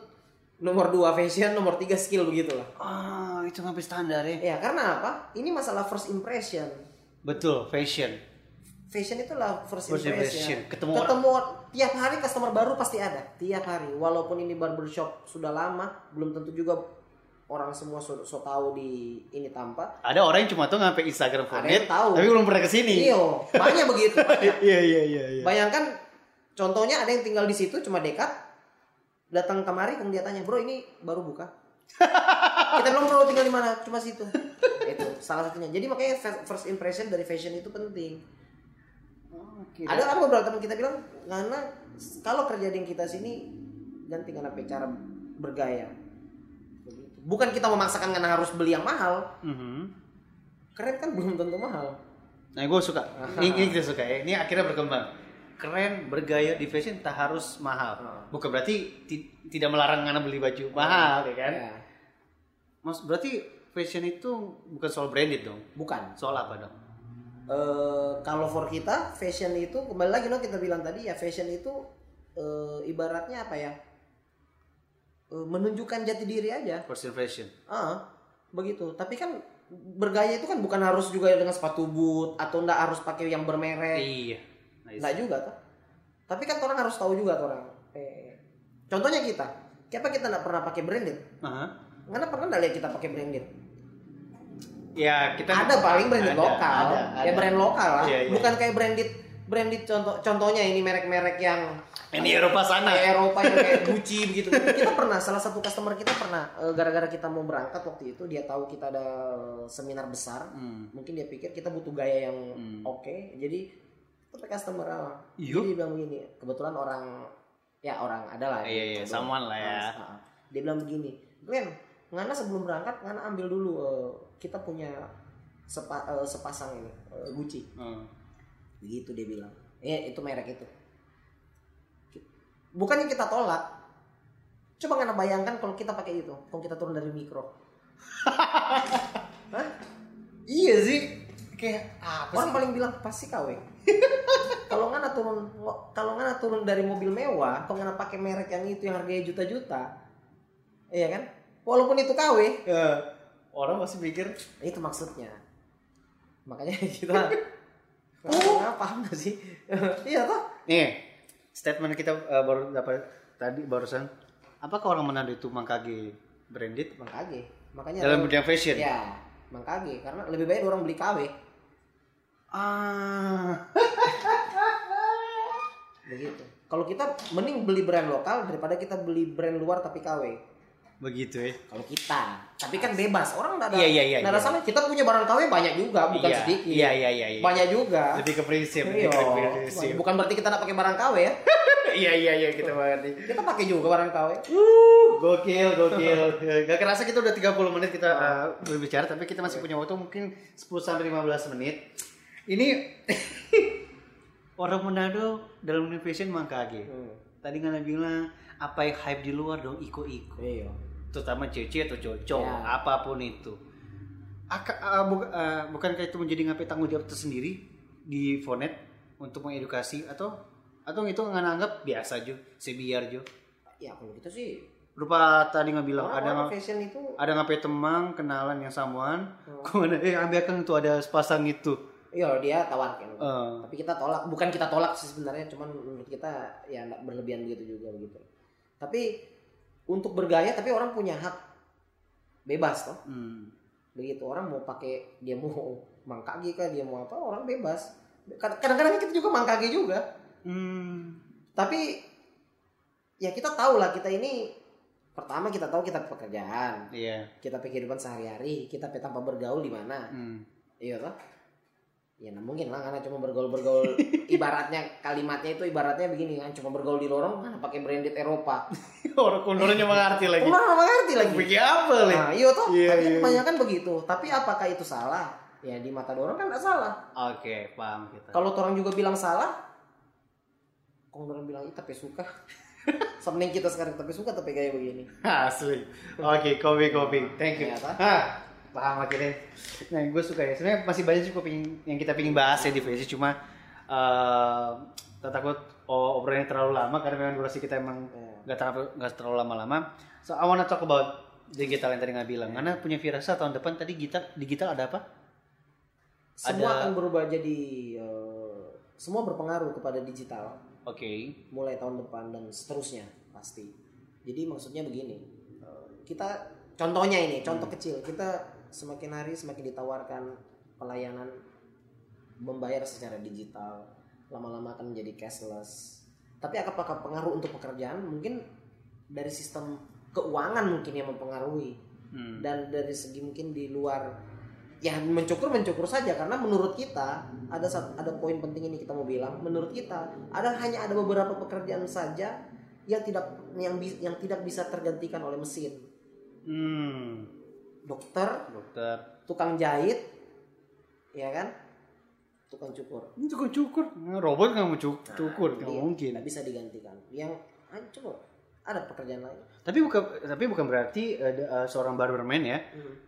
nomor dua fashion nomor tiga skill begitulah Ah, itu ngapain standar ya? ya karena apa ini masalah first impression Betul, fashion. Fashion itulah first, First impression. impression. Ketemu Ketemu tiap hari customer baru pasti ada, tiap hari. Walaupun ini barbershop sudah lama, belum tentu juga orang semua so, so tahu di ini tanpa Ada orang yang cuma tuh ngampe Instagram Fonet, yang tahu. tapi belum pernah ke sini. iya banyak begitu. Iya iya iya. iya. bayangkan contohnya ada yang tinggal di situ cuma dekat datang kemari kemudian dia tanya bro ini baru buka kita belum bro tinggal di mana cuma situ itu salah satunya jadi makanya first impression dari fashion itu penting Oke. ada ada beberapa teman kita bilang karena kalau kerja di kita sini ganti karena cara bergaya Begitu. bukan kita memaksakan karena harus beli yang mahal Mhm. keren kan belum tentu mahal Nah, gue suka. Ini, ini kita suka ya. Ini akhirnya berkembang. Keren, bergaya di fashion tak harus mahal. Ah. Bukan berarti ti- tidak melarang karena beli baju mahal, ya kan? Ya, Mas, berarti fashion itu bukan soal branded dong. bukan Soal apa dong? Eh, kalau for kita fashion itu kembali lagi loh kita bilang tadi ya fashion itu eh, ibaratnya apa ya? Eh, menunjukkan jati diri aja. First impression. ah begitu. Tapi kan bergaya itu kan bukan harus juga dengan sepatu boot atau enggak harus pakai yang bermerek. Iya. Nice. enggak juga tuh. Tapi kan orang harus tahu juga orang. Eh, contohnya kita. Kenapa kita enggak pernah pakai branded? Aha. karena pernah enggak lihat kita pakai branded Ya, kita ada paling branded Ada, lokal ada, ya ada. brand lokal lah Iya, iya. bukan kayak branded branded contoh contohnya ini merek-merek yang di Eropa sana. kayak Eropa yang kayak Gucci begitu kita pernah salah satu customer kita pernah eh, gara-gara kita mau berangkat waktu itu dia tahu kita ada seminar besar Hmm. mungkin dia pikir kita butuh gaya yang Hmm. oke jadi tapi customer awal Iya. jadi dia bilang begini kebetulan orang ya orang ada lah Iya, iya, someone lah ya. Ah, ah. dia bilang begini Glenn ngana sebelum berangkat ngana ambil dulu eh, kita punya sepa- eh, sepasang ini eh, Gucci. Hmm. begitu dia bilang. Eh itu merek itu. Bukannya kita tolak. Coba nggak bayangkan kalau kita pakai itu kalau kita turun dari mikro. Hah? Iya sih. Kayak apa orang paling bilang pasti KW kalau nggak turun kalau nggak turun dari mobil mewah kalau nggak pakai merek yang itu yang harganya juta-juta iya kan walaupun itu KW Ya, orang masih mikir itu maksudnya. Makanya kita oh paham gak sih? Iya toh. Nih statement kita uh, baru dapat tadi barusan. Apakah orang Manado itu mangkage branded? Mangkage. Makanya dalam bidang fashion? Ya, mangkage. Karena lebih baik orang beli KW. ah. Begitu. Kalau kita mending beli brand lokal daripada kita beli brand luar tapi KW. Begitu ya Kalau kita, tapi kan bebas. Orang enggak ada Iya, iya, iya, iya. salah. Kita punya barang KW banyak juga, bukan Iya, sedikit. iya iya iya iya. Banyak juga. lebih ke prinsip lebih Iya. ke prinsip Bukan berarti kita nggak pakai barang KW ya. iya iya iya kita mengerti Kita pakai juga barang KW. gokil gokil gak kerasa kita udah 30 menit kita uh, berbicara tapi kita masih punya waktu mungkin 10 sampai 15 menit ini orang Manado dalam fashion mangkage Hmm. tadi nggak bilang apa yang hype di luar dong iko-iko Iya. Terutama cewek atau cowok Ya. apa pun itu Aka, uh, bu- uh, bukankah itu menjadi ngapain tanggung jawab tersendiri di Fonet untuk mengedukasi atau atau itu nggak anggap biasa jo sebiar jo Ya kalau gitu sih. rupa tadi nggak bilang ada nggak fashion itu ada ngapain teman kenalan yang samaan Hmm. ke mana eh ambil kan itu ada sepasang itu Iya dia tawarkan. Eh, Tapi kita tolak, bukan kita tolak sih sebenarnya, cuman menurut kita ya nggak berlebihan begitu juga begitu. Tapi untuk bergaya, tapi orang punya hak bebas toh, hmm. begitu orang mau pakai dia mau mangkage kah, dia mau apa, orang bebas. Kadang-kadang kita juga mangkage juga, Hmm. tapi ya kita tahu lah kita ini pertama kita tahu kita pekerjaan, iya kita kehidupan sehari-hari, kita tanpa bergaul di mana, Hmm. Iya toh? Ya nah mungkin lah karena cuma bergaul-bergaul ibaratnya kalimatnya itu ibaratnya begini kan cuma bergaul di lorong mana pakai branded Eropa. orang kondornya mengerti lagi nggak mengerti lagi. Pikir apa lagi Nah, iya toh. Iya, Tapi kan iya. kebanyakan begitu. Tapi apakah itu salah? Ya di mata orang kan nggak salah. oke paham kita Kalau orang juga bilang salah, orang bilang itu tapi suka. Semening kita sekarang tapi suka tapi kayak begini. Asli. Oke, kopi kopi. Thank you. Hah, paham akhirnya. Nah, gue suka ya. Sebenarnya masih banyak pingin- yang kita pingin bahas ya di Face cuma eh tak takut oh, obrolannya terlalu lama karena memang durasi kita emang Iya. nggak terlalu nggak terlalu lama-lama. So I wanna talk about digital yang tadi nggak bilang. Karena punya firasat tahun depan tadi digital digital ada apa? Semua Ada- akan berubah jadi eh, semua berpengaruh kepada digital. Oke. mulai tahun depan dan seterusnya pasti. Jadi maksudnya begini, eh, kita contohnya ini contoh kecil kita semakin hari semakin ditawarkan pelayanan membayar secara digital. Lama-lama akan menjadi cashless. Tapi apakah pengaruh untuk pekerjaan? Mungkin dari sistem keuangan mungkin yang mempengaruhi. Hmm. dan dari segi mungkin di luar ya mencukur mencukur saja. Karena menurut kita ada ada poin penting ini kita mau bilang. Menurut kita ada hanya ada beberapa pekerjaan saja yang tidak yang yang tidak bisa tergantikan oleh mesin. Hmm. Dokter Dokter. tukang jahit ya kan tukang cukur Ini tukang cukur. Nah, Robot nggak mau cuk- cukur, nggak mungkin. nggak bisa digantikan yang hancur ada pekerjaan lain Tapi bukan tapi bukan berarti ada, uh, seorang barberman ya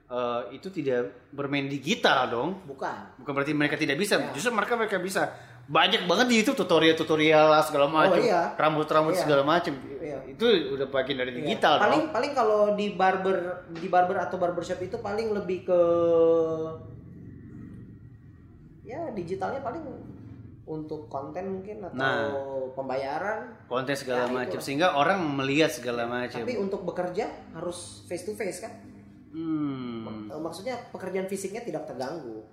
uh, itu tidak bermain digital dong. bukan Bukan berarti mereka tidak bisa. Ya. Justru mereka mereka bisa. Banyak banget di YouTube tutorial-tutorial segala macam. iya. Rambut-rambut Iya. segala macam. Iya. Itu udah bagian dari Iya. digital paling dong. paling kalau di barber di barber atau barbershop itu paling lebih ke ya digitalnya paling untuk konten mungkin atau Nah. pembayaran Konten segala Ya, macam sehingga orang melihat segala macam. tapi untuk bekerja harus face to face kan Hmm. Maksudnya pekerjaan fisiknya tidak terganggu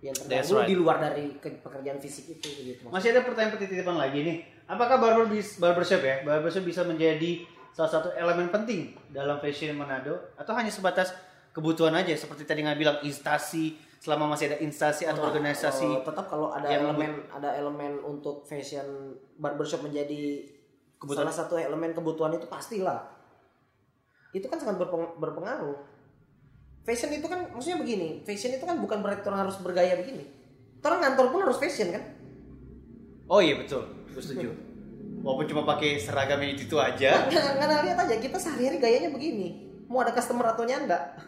yang terganggu right. di luar dari ke- pekerjaan fisik itu gitu Masih ada pertanyaan titipan lagi nih. Apakah barber barbershop ya? Barbershop bisa menjadi salah satu elemen penting dalam fashion Manado atau hanya sebatas kebutuhan aja seperti tadi nggak bilang instasi selama masih ada instasi atau organisasi Eh, tetap kalau ada yang elemen ada elemen untuk fashion barbershop menjadi Kebutuhan. salah satu elemen kebutuhan itu pastilah itu kan sangat berpeng- berpengaruh fashion itu kan maksudnya begini fashion itu kan bukan berarti orang harus bergaya begini. Orang kantor pun harus fashion kan? Oh iya betul, gue setuju. Walaupun cuma pakai seragam itu, itu aja. nggak nggak lihat aja. Kita sehari-hari gayanya begini. Mau ada customer atau nyanda?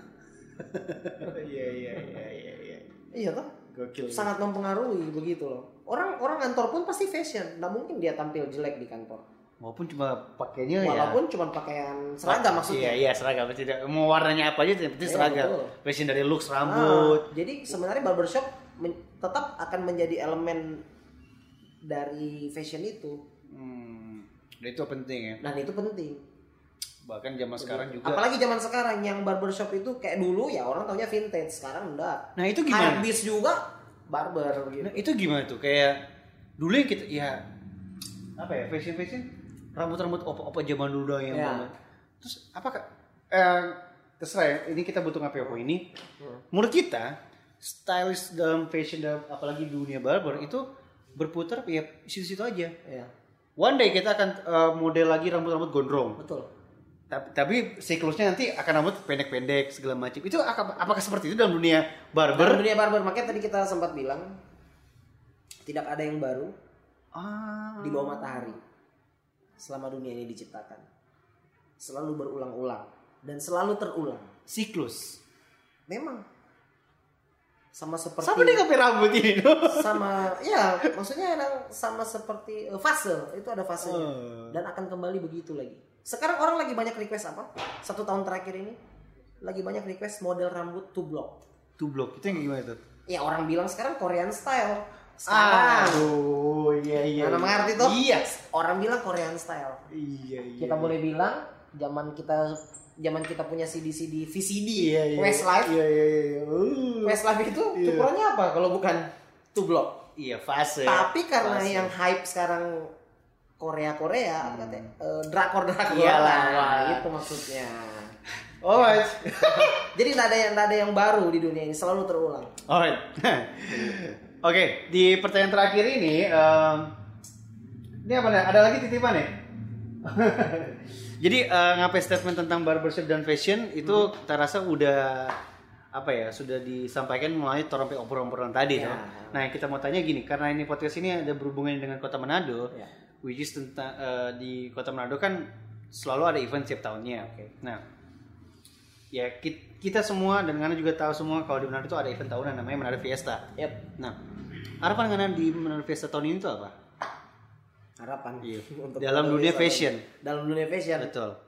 Iya iya iya iya iya. iya toh? Gokil. sangat mempengaruhi begitu loh. Orang orang kantor pun pasti fashion. Nggak mungkin dia tampil jelek di kantor Walaupun cuma pakainya ya. walaupun cuma pakaian seragam maksudnya Iya iya seragam tidak mau warnanya apa aja yang penting Iya, seragam. betul. Fashion dari looks rambut. Ah, jadi sebenarnya barbershop tetap akan menjadi elemen dari fashion itu Hmm, dan itu penting ya. dan itu penting. Bahkan zaman sekarang juga. Apalagi zaman sekarang yang barbershop itu kayak dulu ya orang taunya vintage, sekarang enggak. Nah itu gimana? Habis juga barber gitu. Nah, itu gimana tuh? Kayak dulu yang kita ya apa ya fashion fashion rambut-rambut opa-opa zaman dulu dah yang Ya. banget. Terus apakah eh terserah ya, ini kita butuh ngapain apa ini. Menurut kita stylist dalam fashion dalam apalagi dunia barber itu berputar ya situ-situ aja. Ya, One day kita akan eh, model lagi rambut-rambut gondrong. betul. Tapi, tapi siklusnya nanti akan rambut pendek-pendek segala macam. Itu apakah seperti itu dalam dunia Dalam barber? dunia barber makanya tadi kita sempat bilang tidak ada yang baru Ah. di bawah matahari selama dunia ini diciptakan. Selalu berulang-ulang dan selalu terulang. siklus. Memang sama seperti Sama dia ngapain rambut ini sama ya maksudnya emang sama seperti eh, fase itu ada fasenya Oh. dan akan kembali begitu lagi sekarang orang lagi banyak request apa satu tahun terakhir ini lagi banyak request model rambut two block Two block itu yang gimana tuh? ya orang bilang sekarang Korean style sekarang Aduh, iya iya. Mana mengerti tuh? Iya. orang bilang Korean style Iya iya. kita boleh bilang zaman kita zaman kita punya CD CD VCD Iya iya. Westlife Iya iya iya. Uh. Westlife itu Iya. cukurannya apa kalau bukan two block Iya fase. Tapi karena Fase. yang hype sekarang Korea Korea, apa katanya? Eh, drakor drakor. Iyalah. Nah, itu maksudnya. Alright. Jadi tidak ada yang nggak ada yang baru di dunia ini, selalu terulang. Alright. Oke, di pertanyaan terakhir ini, em, ini apa nih? Ada lagi titipan ya? Jadi eh, ngapain statement tentang barbershop dan fashion itu kita rasa udah apa ya sudah disampaikan melalui torompe obrolan-obrolan tadi Ya. Nah yang kita mau tanya gini karena ini podcast ini ada berhubungan dengan kota Manado, Ya. which is tentang eh, di kota Manado kan selalu ada event setiap tahunnya. Oke. Nah ya ki- kita semua dan Ngana juga tahu semua kalau di Manado itu ada event tahunan namanya Manado Fiesta. Yap, Nah harapan Ngana di Manado Fiesta tahun ini tuh apa? harapan. Iya. Untuk Dalam dunia fashion. Dalam dunia fashion. Betul.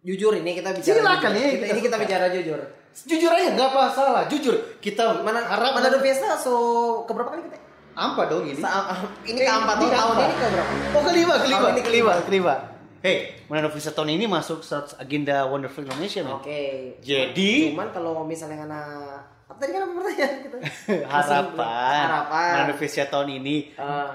Jujur ini kita bicara. Silakan, ini Kita, ini kita bicara jujur. Jujur aja nggak masalah, jujur. Kita Mana harap mana ada Fiesta so keberapa kali kita? Apa dong ini? Sa- ah, ini keempat tahun keempat. ini keberapa? Oh kelima, kelima, Tahun ini kelima, kelima. Hey, Manado Vista tahun ini masuk 100 agenda Wonderful Indonesia. Oke. Jadi- cuman kalau misalnya anak apa tadi kan apa pertanyaan kita? Harapan, Harapan. Vista tahun ini. Eh,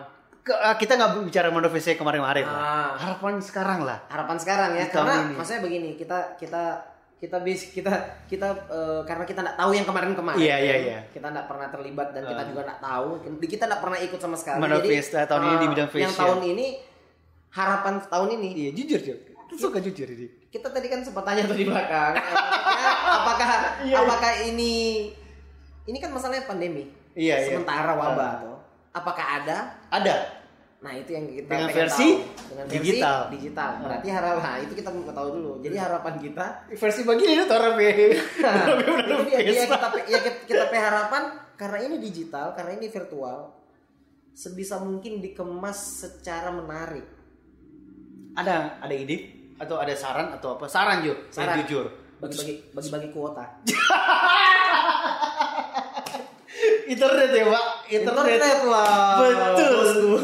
kita nggak bicara Vista kemarin-kemarin. lah. Ah. Harapan sekarang lah. harapan sekarang ya Di karena ini. maksudnya begini kita kita kita bis kita kita eh, karena kita nggak tahu yang kemarin-kemarin Iya, iya, iya. kita nggak pernah terlibat dan kita Ah. juga nggak tahu kita nggak pernah ikut sama sekali Manado Fiesta tahun ini di bidang yang fashion. tahun ini harapan tahun ini Iya, jujur, jujur. Kita suka jujur ini. kita tadi kan sempat tanya tuh di belakang apakah Iya, iya. apakah ini ini kan masalahnya pandemi Iya, iya. sementara wabah Ah. tuh apakah ada Ada. nah itu yang kita Dengan versi tahu. dengan versi digital. digital berarti harapan nah, itu kita mau tahu dulu jadi harapan kita Versi begini tuh orang Nah, itu dia, dia kita ya kita, kita pe harapan karena ini digital karena ini virtual sebisa mungkin dikemas secara menarik Ada ada ide atau ada saran atau apa? Saran Jo, Saran. Yang jujur. bagi-bagi bagi-bagi kuota Internet ya, Pak. internet lah Betul.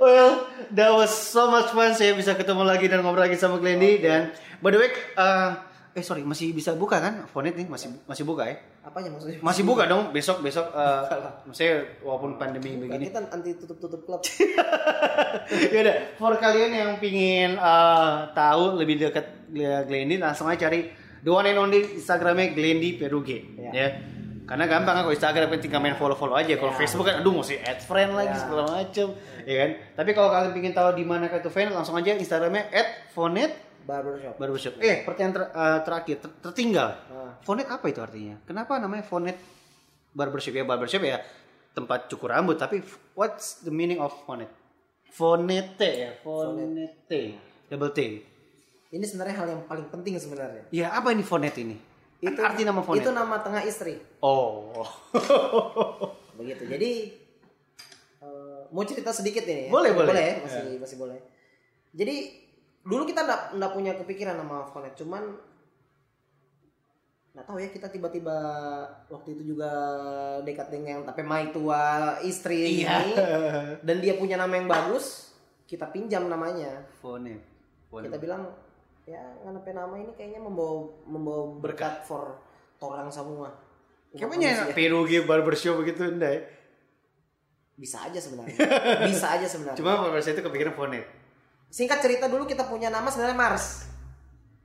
Well, that was so much fun. Saya bisa ketemu lagi dan ngobrol lagi sama Glendy dan by the way, uh, eh sorry masih bisa buka kan? Fonet nih masih masih buka ya? apanya maksudnya Masih buka dong besok besok. Uh, maksudnya walaupun pandemi Bukan, begini. kita anti tutup-tutup klub Yaudah, for kalian yang pingin uh, tahu lebih dekat Glendy, langsung aja cari the one and only Instagramnya Glendy Peruge. Ya. Ya. Karena gampang kan kalau Instagram kan tinggal main follow-follow aja. Kalau Ya. Facebook kan aduh mesti add friend lagi Ya. segala macem, ya kan? Tapi kalau kalian pingin tahu di mana itu fan, langsung aja Instagramnya @fonet barbershop barbershop. Eh, pertanyaan ter- uh, terakhir ter- tertinggal. Ah. Fonet apa itu artinya? Kenapa namanya Fonet barbershop ya? Barbershop ya tempat cukur rambut, tapi what's the meaning of Fonet? Fonete ya, Fonete. Double T. ini sebenarnya hal yang paling penting sebenarnya Ya, apa ini Fonet ini? Itu arti nama Fonet. itu nama tengah istri Oh. begitu jadi eh, mau cerita sedikit ini ya? Boleh, boleh. boleh ya? masih masih boleh jadi dulu kita nggak nggak punya kepikiran nama Fonet cuman nggak tahu ya kita tiba-tiba waktu itu juga dekat dengan tapi mai tua istri Iya. ini dan dia punya nama yang bagus kita pinjam namanya Fonet. kita bilang ya nganape nama ini kayaknya membawa membawa berkat for orang semua Kayaknya manusia. Peruge barbershop begitu enggak ya? bisa aja sebenarnya bisa aja sebenarnya Cuma barbershop itu kepikiran Fonet. singkat cerita dulu kita punya nama sebenarnya Mars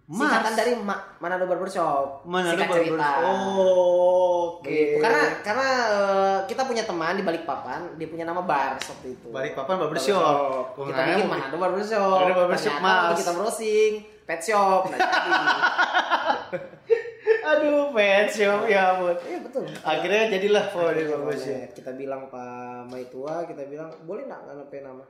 Mars? singkatan dari Ma Manado Barbershop Mana ada singkat cerita barbershop? Oh, oke. Begitu. karena karena eh, kita punya teman di Balikpapan dia punya nama Bar waktu itu Balikpapan barbershop. Gua kita bikin Manado Barbershop Manado Barbershop, Ternyata Mars. kita browsing pet shop nah, jadi. Aduh, pet shop ya ampun. iya betul Akhirnya jadilah Fonet Kita barbershop. boleh. kita bilang Pak Maitua kita bilang boleh nggak nganape nama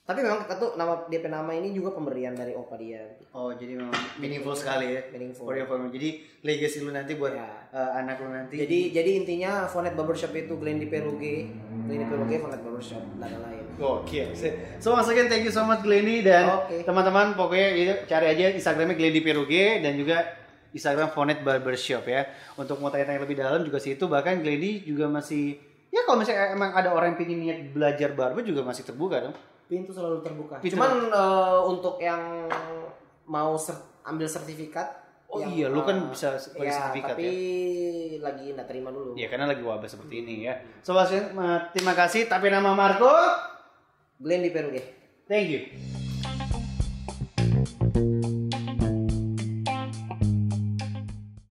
tapi memang kita tuh nama DP nama ini juga pemberian dari opa dia Oh, jadi memang meaningful sekali ya. Meaningful. For your. Jadi legacy lu nanti buat Ya. uh, anak lu nanti. Jadi jadi intinya Fonet Barbershop itu Glendy Peruge, Glendy Peruge Fonet Barbershop, nggak ada Oke, so once again thank you so much Glendy dan Oke. teman-teman pokoknya ya, cari aja Instagramnya Glendy Peruge dan juga Instagram Fonet Barbershop ya. Untuk mau tanya-tanya lebih dalam juga situ bahkan Glendy juga masih ya kalau misalnya emang ada orang yang pengen niat belajar barber juga masih terbuka dong. Pintu selalu terbuka. Pintu. Cuman eh, untuk yang mau ser- ambil sertifikat Oh yang, iya, lu kan eh, bisa pakai ya, sertifikat tapi ya. lagi nggak terima dulu. Ya karena lagi wabah seperti ini ya. So uh, terima kasih tapi nama Marco. Glendy Peruge. Thank you.